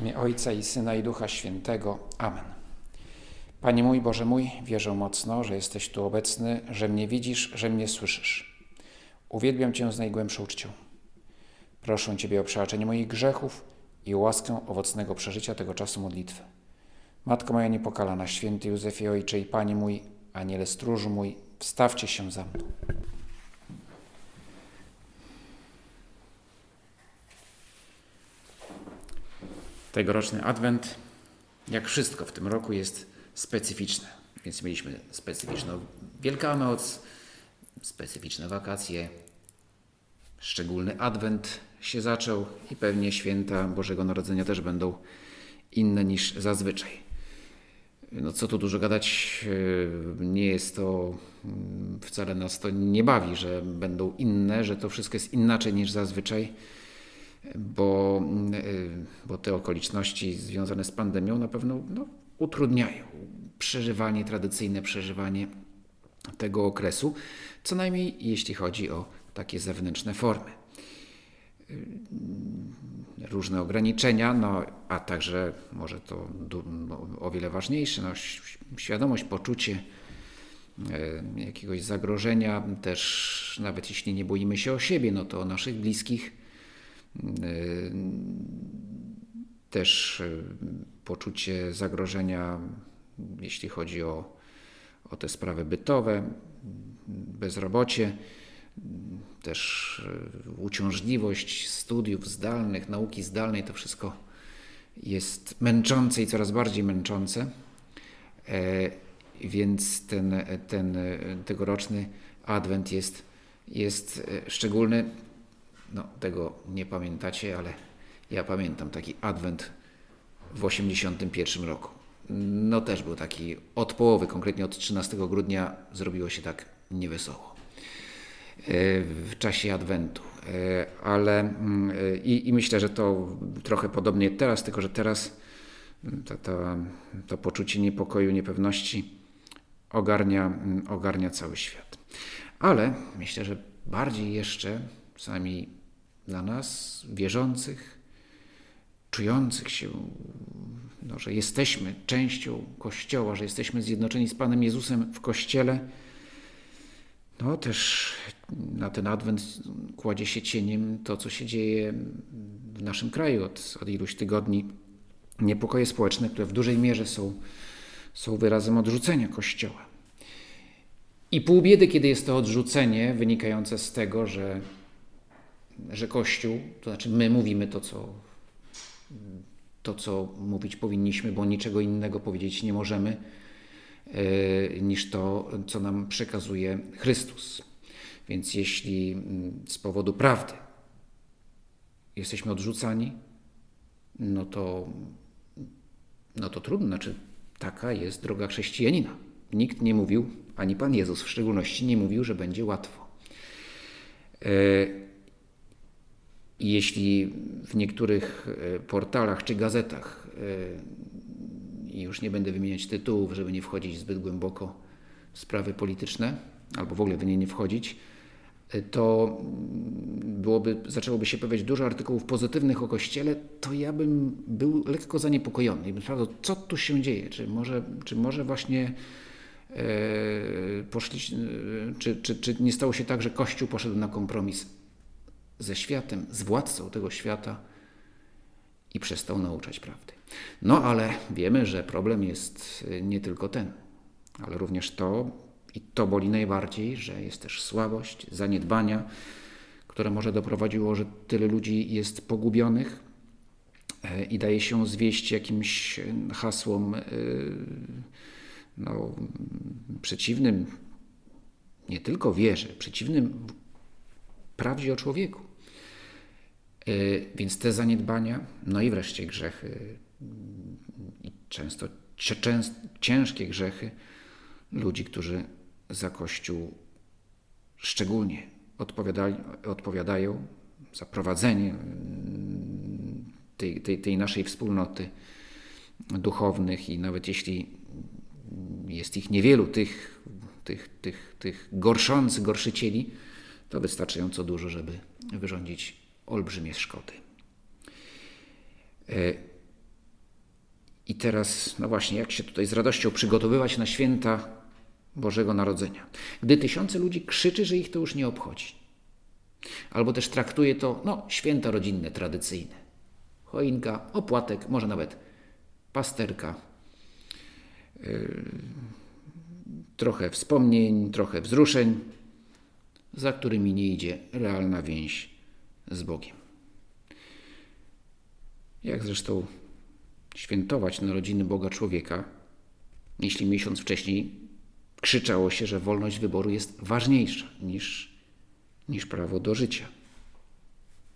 W imię Ojca i Syna i Ducha Świętego. Amen. Panie mój, Boże mój, wierzę mocno, że jesteś tu obecny, że mnie widzisz, że mnie słyszysz. Uwielbiam Cię z najgłębszą uczcią. Proszę Ciebie o przebaczenie moich grzechów i łaskę owocnego przeżycia tego czasu modlitwy. Matko moja niepokalana, święty Józefie Ojcze i Panie mój, Aniele stróżu mój, wstawcie się za mną. Tegoroczny Adwent, jak wszystko w tym roku, jest specyficzne. Więc mieliśmy specyficzną Wielkanoc, specyficzne wakacje, szczególny Adwent się zaczął i pewnie święta Bożego Narodzenia też będą inne niż zazwyczaj. No co tu dużo gadać, nie jest to, wcale nas to nie bawi, że będą inne, że to wszystko jest inaczej niż zazwyczaj bo, y, bo te okoliczności związane z pandemią na pewno no, utrudniają przeżywanie, tradycyjne przeżywanie tego okresu, co najmniej jeśli chodzi o takie zewnętrzne formy. Y, różne ograniczenia, no, a także może to o wiele ważniejsze, no, świadomość, poczucie y, jakiegoś zagrożenia, też nawet jeśli nie boimy się o siebie, no to o naszych bliskich też y, poczucie zagrożenia, jeśli chodzi o, o te sprawy bytowe, bezrobocie, też y, uciążliwość studiów zdalnych, nauki zdalnej, to wszystko jest męczące i coraz bardziej męczące. Więc ten, ten tegoroczny adwent jest, jest szczególny no, tego nie pamiętacie, ale ja pamiętam taki adwent w 81 roku. No też był taki od połowy, konkretnie od 13 grudnia zrobiło się tak niewesoło e, w czasie adwentu. E, ale mm, e, i, i myślę, że to trochę podobnie teraz, tylko że teraz mm, to, to, to poczucie niepokoju, niepewności ogarnia, mm, ogarnia cały świat. Ale myślę, że bardziej jeszcze, przynajmniej dla nas, wierzących, czujących się, no, że jesteśmy częścią Kościoła, że jesteśmy zjednoczeni z Panem Jezusem w Kościele. No też na ten adwent kładzie się cieniem to, co się dzieje w naszym kraju od, od iluś tygodni. Niepokoje społeczne, które w dużej mierze są, są wyrazem odrzucenia Kościoła. I pół biedy, kiedy jest to odrzucenie wynikające z tego, że że Kościół, to znaczy my mówimy to, co, to, co mówić powinniśmy, bo niczego innego powiedzieć nie możemy e, niż to, co nam przekazuje Chrystus. Więc jeśli mm, z powodu prawdy jesteśmy odrzucani, no to, no to trudno. Znaczy, taka jest droga chrześcijanina. Nikt nie mówił, ani Pan Jezus w szczególności nie mówił, że będzie łatwo. I jeśli w niektórych e, portalach czy gazetach, e, i już nie będę wymieniać tytułów, żeby nie wchodzić zbyt głęboko w sprawy polityczne, albo w ogóle w nie nie wchodzić, e, to byłoby, zaczęłoby się pojawiać dużo artykułów pozytywnych o Kościele, to ja bym był lekko zaniepokojony i bym sprawdzał, co tu się dzieje. Czy może, czy może właśnie e, poszli, czy, czy, czy nie stało się tak, że Kościół poszedł na kompromis ze światem, z władcą tego świata i przestał nauczać prawdy. No ale wiemy, że problem jest y, nie tylko ten, ale również to, i to boli najbardziej, że jest też słabość, zaniedbania, które może doprowadziło, że tyle ludzi jest pogubionych e, i daje się zwieść jakimś y, hasłom y, no, przeciwnym nie tylko wierze, przeciwnym prawdzie o człowieku. Y, więc te zaniedbania, no i wreszcie grzechy, i często ciężkie grzechy ludzi, którzy za Kościół szczególnie odpowiadają za prowadzenie mm, tej, tej, tej naszej wspólnoty duchownych i nawet jeśli jest ich niewielu, tych, tych, tych, tych gorszących, gorszycieli, to wystarczająco dużo, żeby wyrządzić olbrzymie szkody. E, teraz, no właśnie, jak się tutaj z radością przygotowywać na święta Bożego Narodzenia? Gdy tysiące ludzi krzyczy, że ich to już nie obchodzi. Albo też traktuje to, no, święta rodzinne, tradycyjne. Choinka, opłatek, może nawet pasterka. Yy, trochę wspomnień, trochę wzruszeń, za którymi nie idzie realna więź z Bogiem. Jak zresztą świętować narodziny Boga człowieka, jeśli miesiąc wcześniej krzyczało się, że wolność wyboru jest ważniejsza niż, niż prawo do życia.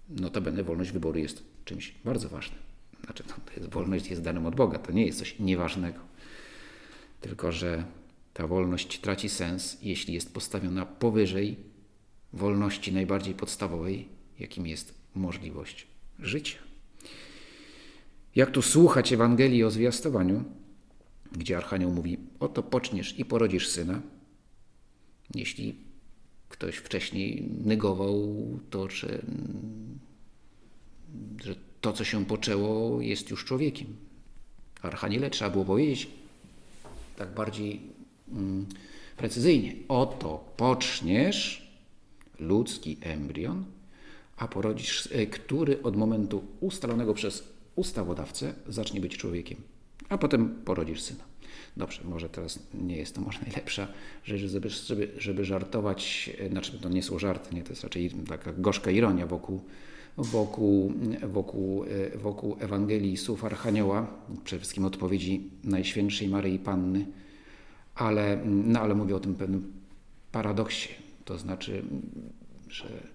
Notabene wolność wyboru jest czymś bardzo ważnym. Znaczy, no, to jest, wolność jest danym od Boga, to nie jest coś nieważnego. Tylko, że ta wolność traci sens, jeśli jest postawiona powyżej wolności najbardziej podstawowej, jakim jest możliwość życia. Jak tu słuchać Ewangelii o zwiastowaniu, gdzie Archanioł mówi: Oto poczniesz i porodzisz syna, jeśli ktoś wcześniej negował to, że, że to, co się poczęło, jest już człowiekiem. Archaniele trzeba było powiedzieć tak bardziej mm, precyzyjnie: Oto poczniesz ludzki embrion, a porodzisz, e, który od momentu ustalonego przez ustawodawcę zacznie być człowiekiem, a potem porodzisz syna. Dobrze, może teraz nie jest to może najlepsza rzecz, żeby, żeby, żeby żartować, e, znaczy to nie są żarty, nie, to jest raczej taka gorzka ironia wokół, wokół, wokół, e, wokół Ewangelii słów Archanioła, przede wszystkim odpowiedzi Najświętszej Maryi Panny, ale, no, ale mówię o tym pewnym paradoksie, to znaczy, że,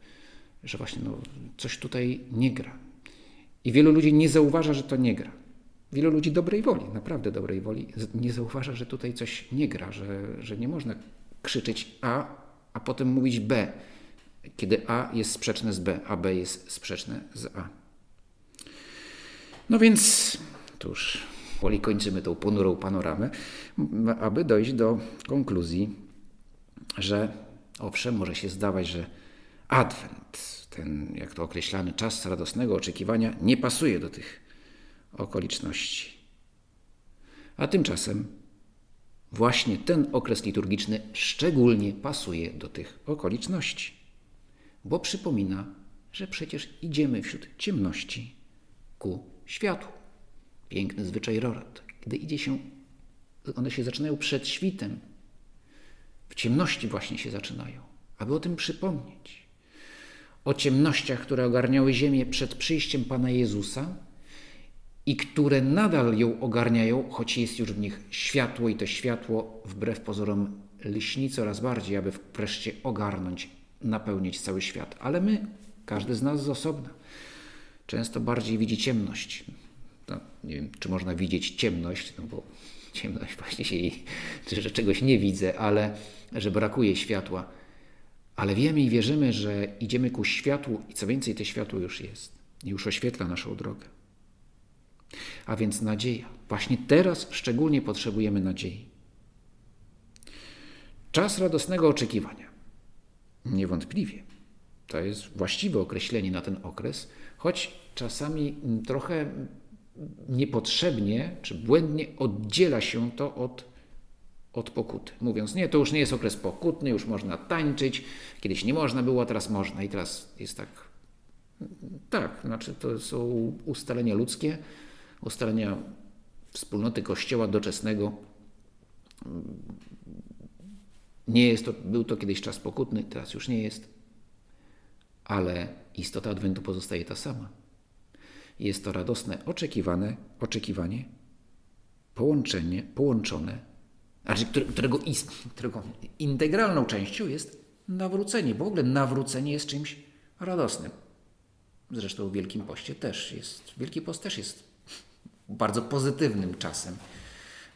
że właśnie no, coś tutaj nie gra. I wielu ludzi nie zauważa, że to nie gra. Wielu ludzi dobrej woli, naprawdę dobrej woli, nie zauważa, że tutaj coś nie gra, że, że nie można krzyczeć A, a potem mówić B, kiedy A jest sprzeczne z B, a B jest sprzeczne z A. No więc, tuż, woli kończymy tą ponurą panoramę, aby dojść do konkluzji, że owszem, może się zdawać, że Adwent, ten, jak to określany czas radosnego oczekiwania, nie pasuje do tych okoliczności. A tymczasem właśnie ten okres liturgiczny szczególnie pasuje do tych okoliczności, bo przypomina, że przecież idziemy wśród ciemności ku światłu. Piękny zwyczaj Rorat. Gdy idzie się, one się zaczynają przed świtem, w ciemności właśnie się zaczynają, aby o tym przypomnieć. O ciemnościach, które ogarniały ziemię przed przyjściem Pana Jezusa i które nadal ją ogarniają, choć jest już w nich światło i to światło wbrew pozorom lśni coraz bardziej, aby wreszcie ogarnąć, napełnić cały świat. Ale my, każdy z nas z osobna, często bardziej widzi ciemność. No, nie wiem, czy można widzieć ciemność, no bo ciemność właśnie się jej, że czegoś nie widzę, ale że brakuje światła. Ale wiemy i wierzymy, że idziemy ku światłu i co więcej, to światło już jest i już oświetla naszą drogę. A więc nadzieja. Właśnie teraz szczególnie potrzebujemy nadziei. Czas radosnego oczekiwania. Niewątpliwie. To jest właściwe określenie na ten okres, choć czasami trochę niepotrzebnie czy błędnie oddziela się to od, od pokuty. Mówiąc, nie, to już nie jest okres pokutny, już można tańczyć. Kiedyś nie można było, a teraz można i teraz jest tak. Tak, znaczy to są ustalenia ludzkie, ustalenia wspólnoty Kościoła doczesnego. Nie jest to, był to kiedyś czas pokutny, teraz już nie jest, ale istota Adwentu pozostaje ta sama. Jest to radosne oczekiwane, oczekiwanie, połączenie, połączone, znaczy, którego, którego integralną częścią jest nawrócenie. Bo w ogóle nawrócenie jest czymś radosnym. Zresztą w Wielkim Poście też jest. Wielki Post też jest bardzo pozytywnym czasem,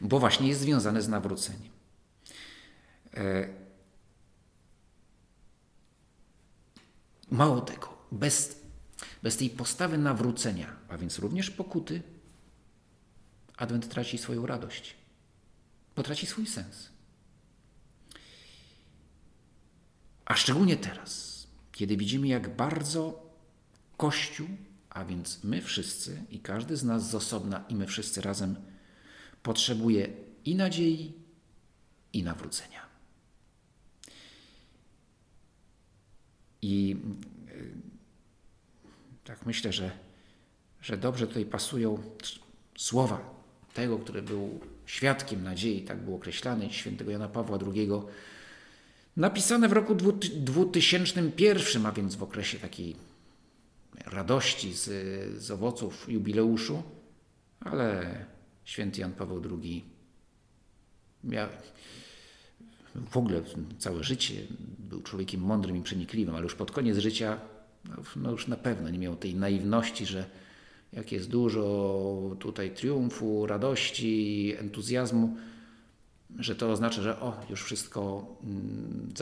bo właśnie jest związane z nawróceniem. E, mało tego, bez bez tej postawy nawrócenia, a więc również pokuty, Adwent traci swoją radość, potraci swój sens. A szczególnie teraz, kiedy widzimy, jak bardzo Kościół, a więc my wszyscy i każdy z nas z osobna i my wszyscy razem potrzebuje i nadziei, i nawrócenia. I y, tak myślę, że, że dobrze tutaj pasują słowa tego, który był świadkiem nadziei, tak był określany, świętego Jana Pawła II, napisane w roku 2001, a więc w okresie takiej radości z, z owoców jubileuszu, ale święty Jan Paweł II miał w ogóle całe życie był człowiekiem mądrym i przenikliwym, ale już pod koniec życia no, no już na pewno nie miał tej naiwności, że jak jest dużo tutaj triumfu, radości, entuzjazmu, że to oznacza, że o, już wszystko, mm,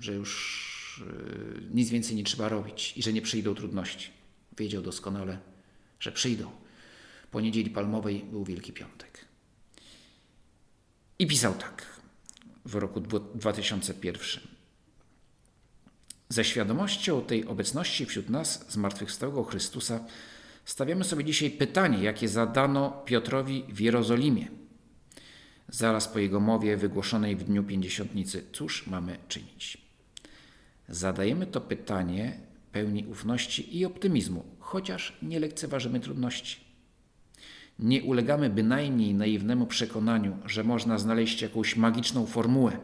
że już y, nic więcej nie trzeba robić i że nie przyjdą trudności. Wiedział doskonale, że przyjdą. Po niedzieli palmowej był Wielki Piątek. I pisał tak w roku 2001. Ze świadomością tej obecności wśród nas zmartwychwstałego Chrystusa stawiamy sobie dzisiaj pytanie, jakie zadano Piotrowi w Jerozolimie. Zaraz po jego mowie wygłoszonej w dniu pięćdziesiątnicy, cóż mamy czynić? Zadajemy to pytanie pełni ufności i optymizmu, chociaż nie lekceważymy trudności. Nie ulegamy bynajmniej naiwnemu przekonaniu, że można znaleźć jakąś magiczną formułę,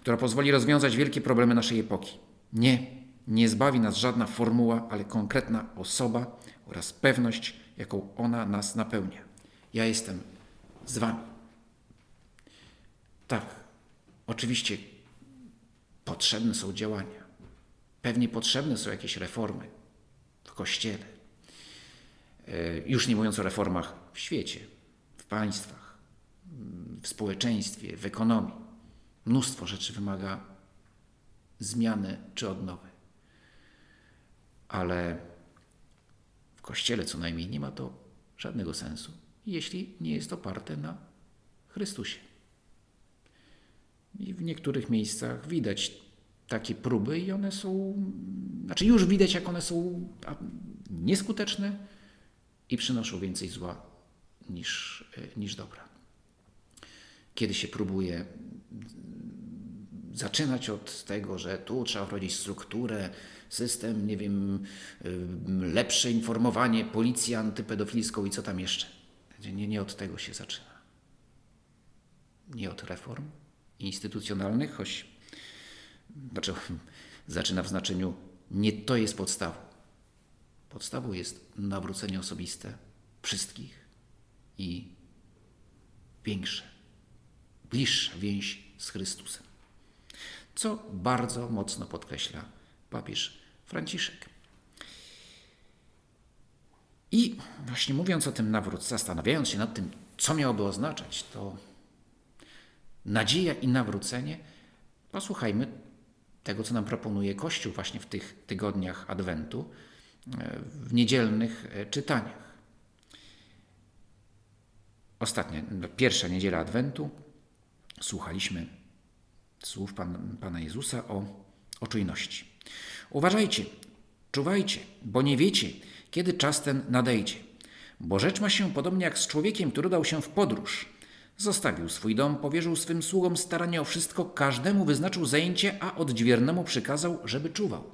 która pozwoli rozwiązać wielkie problemy naszej epoki. Nie, nie zbawi nas żadna formuła, ale konkretna osoba oraz pewność, jaką ona nas napełnia. Ja jestem z Wami. Tak, oczywiście potrzebne są działania. Pewnie potrzebne są jakieś reformy w kościele. E, już nie mówiąc o reformach w świecie, w państwach, w społeczeństwie, w ekonomii. Mnóstwo rzeczy wymaga zmiany czy odnowy. Ale Kościele co najmniej nie ma to żadnego sensu, jeśli nie jest oparte na Chrystusie. I w niektórych miejscach widać takie próby i one są, znaczy już widać, jak one są nieskuteczne i przynoszą więcej zła niż, e, niż dobra. Kiedy się próbuje zaczynać od tego, że tu trzeba wprowadzić strukturę, system, nie wiem, lepsze informowanie, policję antypedofilską i co tam jeszcze. Nie, nie od tego się zaczyna. Nie od reform instytucjonalnych, choć znaczy, zaczyna w znaczeniu nie to jest podstawą. Podstawą jest nawrócenie osobiste wszystkich i większe, bliższa więź z Chrystusem. Co bardzo mocno podkreśla papież Franciszek. I właśnie mówiąc o tym nawrót, zastanawiając się nad tym, co miałoby oznaczać to nadzieja i nawrócenie, posłuchajmy tego, co nam proponuje Kościół właśnie w tych tygodniach Adwentu, e, w niedzielnych e, czytaniach. Ostatnia, pierwsza niedziela Adwentu słuchaliśmy słów Pan, Pana Jezusa o, o czujności. Uważajcie, czuwajcie, bo nie wiecie, kiedy czas ten nadejdzie. Bo rzecz ma się podobnie jak z człowiekiem, który dał się w podróż. Zostawił swój dom, powierzył swym sługom staranie o wszystko, każdemu wyznaczył zajęcie, a odźwiernemu przykazał, żeby czuwał.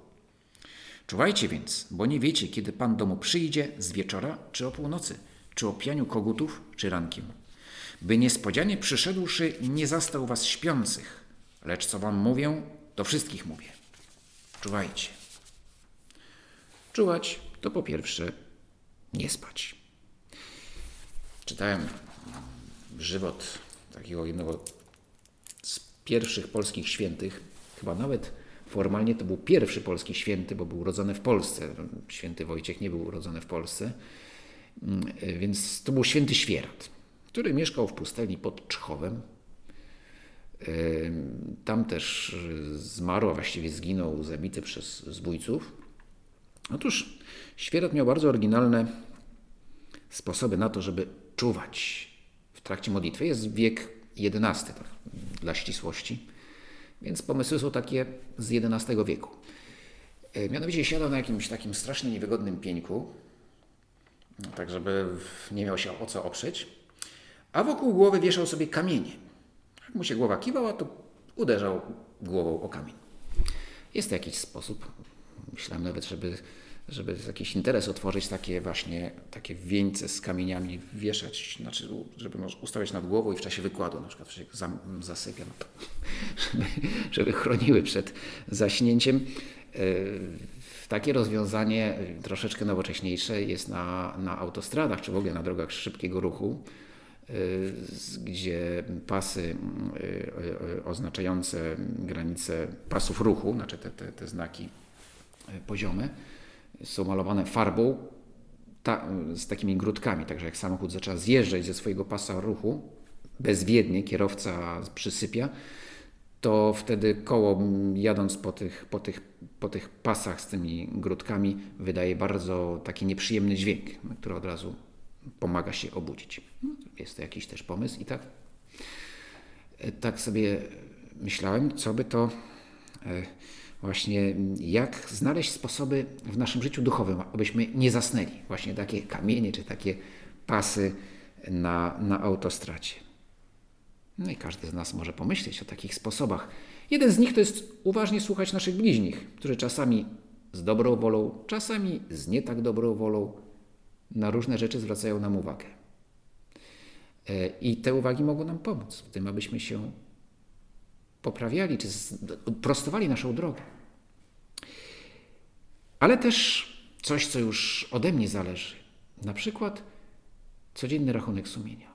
Czuwajcie więc, bo nie wiecie, kiedy Pan domu przyjdzie, z wieczora czy o północy – czy o pianiu kogutów, czy rankiem. By niespodzianie przyszedłszy nie zastał was śpiących, lecz co wam mówię, to wszystkich mówię. Czuwajcie. Czuwać to po pierwsze nie spać. Czytałem żywot takiego jednego z pierwszych polskich świętych, chyba nawet formalnie to był pierwszy polski święty, bo był urodzony w Polsce. Święty Wojciech nie był urodzony w Polsce, Mm, więc to był święty Świerat, który mieszkał w pustelni pod Czchowem. Tam też zmarł, a właściwie zginął, zabity przez zbójców. Otóż Świerat miał bardzo oryginalne sposoby na to, żeby czuwać w trakcie modlitwy. Jest wiek XI, tak, dla ścisłości, więc pomysły są takie z XI wieku. Mianowicie siadał na jakimś takim strasznie niewygodnym pieńku, tak żeby nie miał się o co oprzeć. a wokół głowy wieszał sobie kamienie. Mu się głowa kiwała, to uderzał głową o kamień. Jest to jakiś sposób, myślałem nawet, żeby, żeby jakiś interes otworzyć, takie właśnie takie wieńce z kamieniami wieszać, znaczy, żeby ustawiać nad głową i w czasie wykładu, na przykład się zasypia, no to, żeby, żeby chroniły przed zaśnięciem. E, takie rozwiązanie troszeczkę nowocześniejsze jest na, na autostradach, czy w ogóle na drogach szybkiego ruchu, e, gdzie pasy e, oznaczające granice pasów ruchu, znaczy te, te, te znaki poziome, są malowane farbą ta, z takimi grudkami, także jak samochód zaczyna zjeżdżać ze swojego pasa ruchu, bezwiednie kierowca przysypia, to wtedy koło jadąc po tych, po, tych, po tych pasach z tymi grudkami wydaje bardzo taki nieprzyjemny dźwięk, który od razu pomaga się obudzić. Jest to jakiś też pomysł i tak, tak sobie myślałem, co by to e, właśnie, jak znaleźć sposoby w naszym życiu duchowym, abyśmy nie zasnęli. Właśnie takie kamienie czy takie pasy na, na autostracie. No i każdy z nas może pomyśleć o takich sposobach. Jeden z nich to jest uważnie słuchać naszych bliźnich, którzy czasami z dobrą wolą, czasami z nie tak dobrą wolą na różne rzeczy zwracają nam uwagę. E, I te uwagi mogą nam pomóc w tym, abyśmy się poprawiali czy prostowali naszą drogę. Ale też coś, co już ode mnie zależy. Na przykład codzienny rachunek sumienia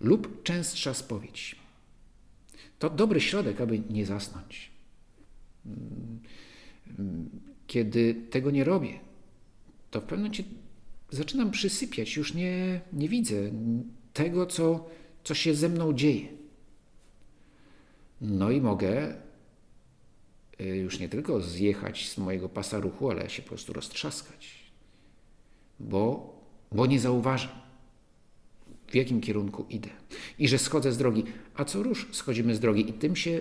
lub częstsza spowiedź. To dobry środek, aby nie zasnąć. Kiedy tego nie robię, to w pewnym momencie zaczynam przysypiać, już nie, nie widzę tego, co, co się ze mną dzieje. No i mogę y, już nie tylko zjechać z mojego pasa ruchu, ale się po prostu roztrzaskać, bo, bo nie zauważam w jakim kierunku idę i że schodzę z drogi. A co rusz schodzimy z drogi i tym się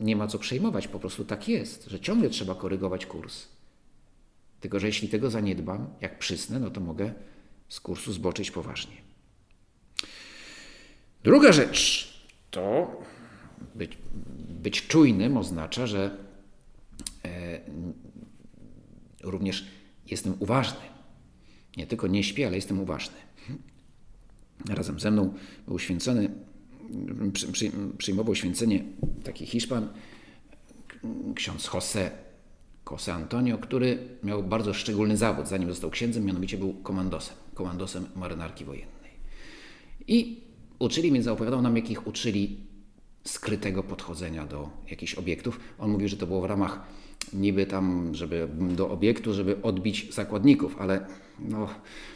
nie ma co przejmować, po prostu tak jest, że ciągle trzeba korygować kurs. Tylko, że jeśli tego zaniedbam, jak przysnę, no to mogę z kursu zboczyć poważnie. Druga rzecz to być, być czujnym oznacza, że e, również jestem uważny. Nie tylko nie śpię, ale jestem uważny razem ze mną był święcony, przy, przy, przyjmował święcenie taki Hiszpan, ksiądz José, José Antonio, który miał bardzo szczególny zawód, zanim został księdzem, mianowicie był komandosem, komandosem marynarki wojennej. I uczyli, więc opowiadał nam, jakich uczyli skrytego podchodzenia do jakichś obiektów. On mówił, że to było w ramach niby tam, żeby do obiektu, żeby odbić zakładników, ale no,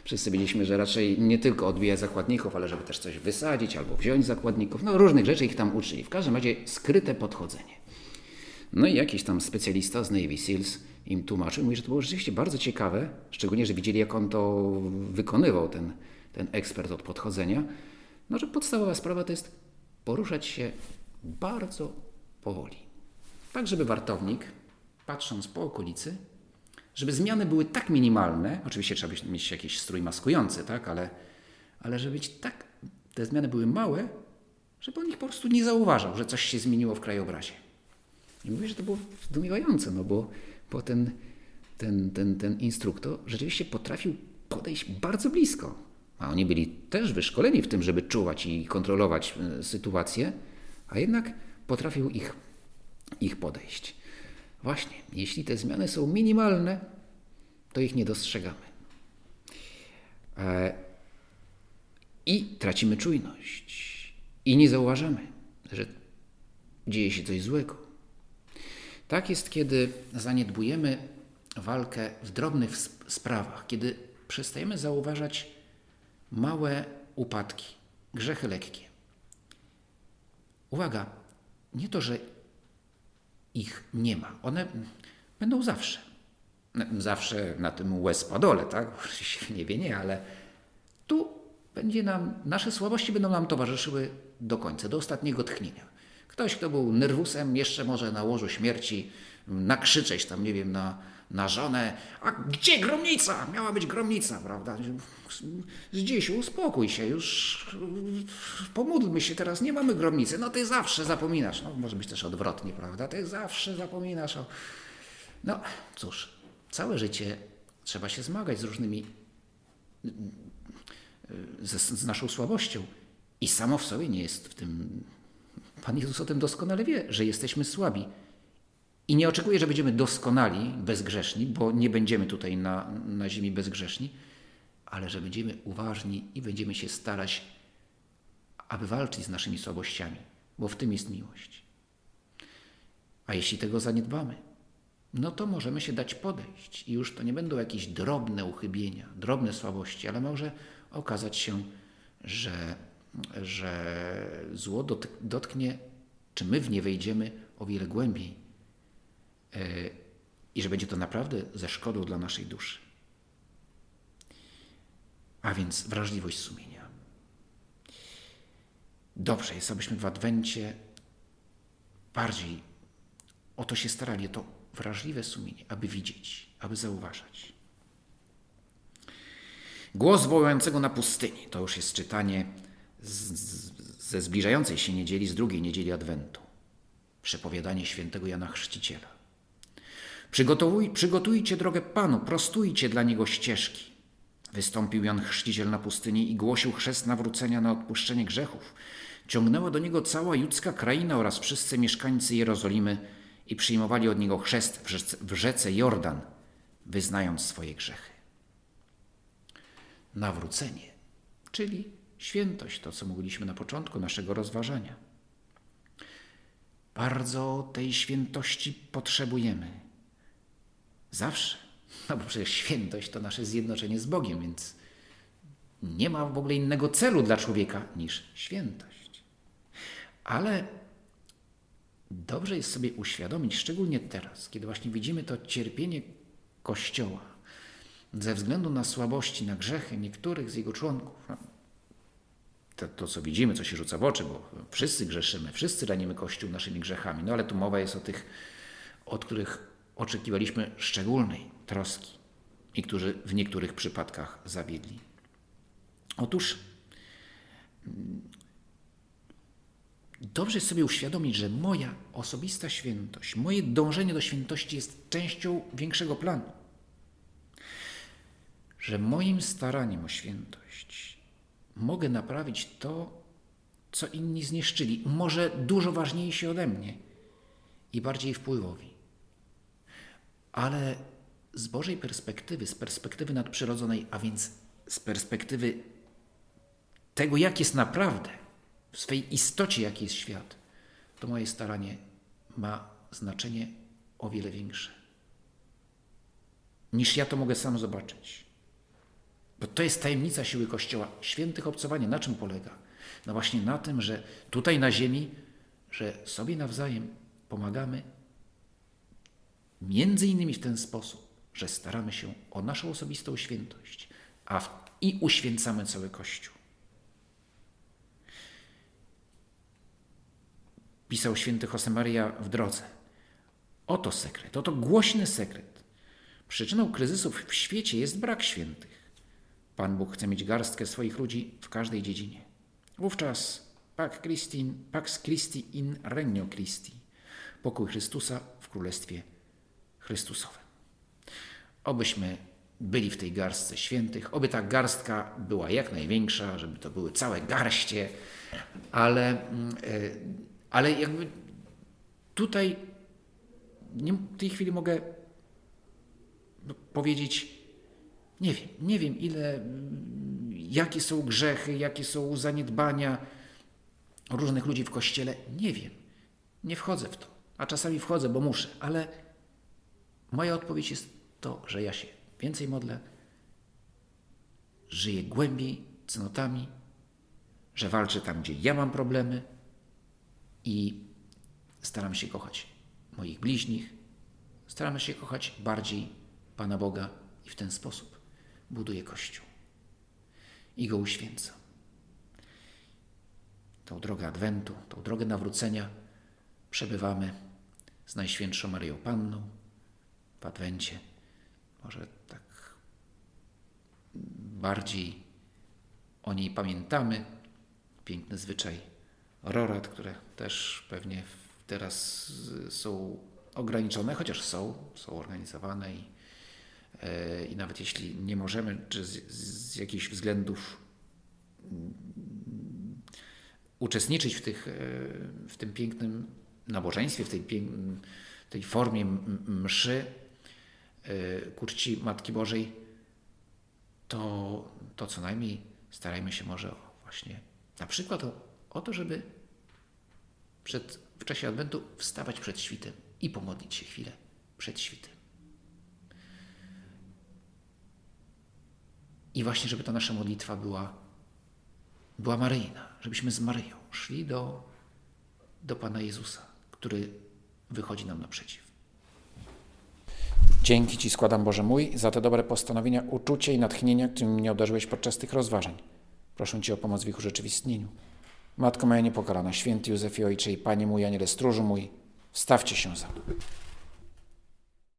wszyscy wiedzieliśmy, że raczej nie tylko odbijać zakładników, ale żeby też coś wysadzić albo wziąć zakładników. No różnych rzeczy ich tam uczyli. W każdym razie skryte podchodzenie. No i jakiś tam specjalista z Navy Seals im tłumaczył, mówi, że to było rzeczywiście bardzo ciekawe, szczególnie, że widzieli, jak on to wykonywał, ten, ten ekspert od podchodzenia. No, że podstawowa sprawa to jest poruszać się bardzo powoli. Tak, żeby wartownik, patrząc po okolicy, żeby zmiany były tak minimalne, oczywiście trzeba mieć jakiś strój maskujący, tak, ale, ale żeby być tak, te zmiany były małe, żeby on ich po prostu nie zauważał, że coś się zmieniło w krajobrazie. I mówię, że to było zdumiewające, no bo, bo ten, ten, ten, ten instruktor rzeczywiście potrafił podejść bardzo blisko. A oni byli też wyszkoleni w tym, żeby czuwać i kontrolować e, sytuację, a jednak potrafił ich, ich podejść. Właśnie, jeśli te zmiany są minimalne, to ich nie dostrzegamy. E, I tracimy czujność. I nie zauważamy, że dzieje się coś złego. Tak jest, kiedy zaniedbujemy walkę w drobnych sprawach, kiedy przestajemy zauważać małe upadki, grzechy lekkie. Uwaga, nie to, że ich nie ma. One będą zawsze. Zawsze na tym łez-padole, tak? Oczywiście w niebie nie, ale tu będzie nam, nasze słabości będą nam towarzyszyły do końca, do ostatniego tchnienia. Ktoś, kto był nerwusem, jeszcze może na łożu śmierci nakrzyczeć tam, nie wiem, na, na żonę. A gdzie gromnica? Miała być gromnica, prawda? Zdziś uspokój się, już pomódlmy się teraz, nie mamy gromnicy. No ty zawsze zapominasz. No może być też odwrotnie, prawda? Ty zawsze zapominasz o... No cóż, całe życie trzeba się zmagać z różnymi z, z naszą słabością. I samo w sobie nie jest w tym. Pan Jezus o tym doskonale wie, że jesteśmy słabi. I nie oczekuje, że będziemy doskonali, bezgrzeszni, bo nie będziemy tutaj na, na ziemi bezgrzeszni, ale że będziemy uważni i będziemy się starać, aby walczyć z naszymi słabościami, bo w tym jest miłość. A jeśli tego zaniedbamy, no to możemy się dać podejść i już to nie będą jakieś drobne uchybienia, drobne słabości, ale może okazać się, że, że zło dotknie, czy my w nie wejdziemy o wiele głębiej e, i że będzie to naprawdę ze szkodą dla naszej duszy. A więc wrażliwość sumienia. Dobrze jest, abyśmy w Adwencie bardziej o to się starali, to wrażliwe sumienie, aby widzieć, aby zauważać. Głos wołającego na pustyni to już jest czytanie z, z, ze zbliżającej się niedzieli, z drugiej niedzieli Adwentu. Przepowiadanie świętego Jana Chrzciciela. Przygotowuj, przygotujcie drogę Panu, prostujcie dla Niego ścieżki. Wystąpił Jan Chrzciciel na pustyni i głosił chrzest nawrócenia na odpuszczenie grzechów. Ciągnęła do niego cała judzka kraina oraz wszyscy mieszkańcy Jerozolimy i przyjmowali od niego chrzest w rzece, w rzece Jordan, wyznając swoje grzechy nawrócenie, czyli świętość, to co mówiliśmy na początku naszego rozważania. Bardzo tej świętości potrzebujemy. Zawsze. No bo przecież świętość to nasze zjednoczenie z Bogiem, więc nie ma w ogóle innego celu dla człowieka niż świętość. Ale dobrze jest sobie uświadomić, szczególnie teraz, kiedy właśnie widzimy to cierpienie Kościoła, ze względu na słabości, na grzechy niektórych z jego członków. To, to, co widzimy, co się rzuca w oczy, bo wszyscy grzeszymy, wszyscy raniemy Kościół naszymi grzechami, no ale tu mowa jest o tych, od których oczekiwaliśmy szczególnej troski. I którzy w niektórych przypadkach zawiedli. Otóż mm, dobrze jest sobie uświadomić, że moja osobista świętość, moje dążenie do świętości jest częścią większego planu. Że moim staraniem o świętość mogę naprawić to, co inni zniszczyli, może dużo ważniejsi ode mnie i bardziej wpływowi. Ale z Bożej perspektywy, z perspektywy nadprzyrodzonej, a więc z perspektywy tego, jak jest naprawdę, w swej istocie, jaki jest świat, to moje staranie ma znaczenie o wiele większe. Niż ja to mogę sam zobaczyć. Bo to jest tajemnica siły Kościoła. Świętych obcowanie na czym polega? No właśnie na tym, że tutaj na ziemi, że sobie nawzajem pomagamy między innymi w ten sposób, że staramy się o naszą osobistą świętość a w, i uświęcamy cały Kościół. Pisał święty Josemaria w drodze. Oto sekret, oto głośny sekret. Przyczyną kryzysów w świecie jest brak świętych. Pan Bóg chce mieć garstkę swoich ludzi w każdej dziedzinie. Wówczas Pax Christi, Pax Christi in Regno Christi, pokój Chrystusa w Królestwie Chrystusowym. Obyśmy byli w tej garstce świętych, oby ta garstka była jak największa, żeby to były całe garście, ale, mm, e, ale jakby tutaj w tej chwili mogę powiedzieć, nie wiem, nie wiem ile, jakie są grzechy, jakie są zaniedbania różnych ludzi w kościele. Nie wiem. Nie wchodzę w to. A czasami wchodzę, bo muszę, ale moja odpowiedź jest to, że ja się więcej modlę, żyję głębiej cnotami, że walczę tam, gdzie ja mam problemy i staram się kochać moich bliźnich, staram się kochać bardziej Pana Boga i w ten sposób buduje Kościół i go uświęca. Tą drogę Adwentu, tą drogę nawrócenia przebywamy z Najświętszą Maryją Panną w Adwencie może tak bardziej o niej pamiętamy. Piękny zwyczaj rorat, które też pewnie teraz są ograniczone, chociaż są, są organizowane i, i nawet jeśli nie możemy, czy z, z jakichś względów mm, uczestniczyć w, tych, e, w tym pięknym nabożeństwie, w tej, tej formie mszy e, ku czci Matki Bożej, to, to co najmniej starajmy się może właśnie na przykład o, o to, żeby przed, w czasie Adwentu wstawać przed świtem i pomodlić się chwilę przed świtem. I właśnie, żeby ta nasza modlitwa była, była Maryjna, żebyśmy z Maryją szli do, do Pana Jezusa, który wychodzi nam naprzeciw. Dzięki Ci składam, Boże mój, za te dobre postanowienia, uczucie i natchnienia, którymi mnie obdarzyłeś podczas tych rozważań. Proszę Cię o pomoc w ich urzeczywistnieniu. Matko moja niepokalana, święty Józefie Ojcze i Panie mój, Aniele Stróżu mój, wstawcie się za mną.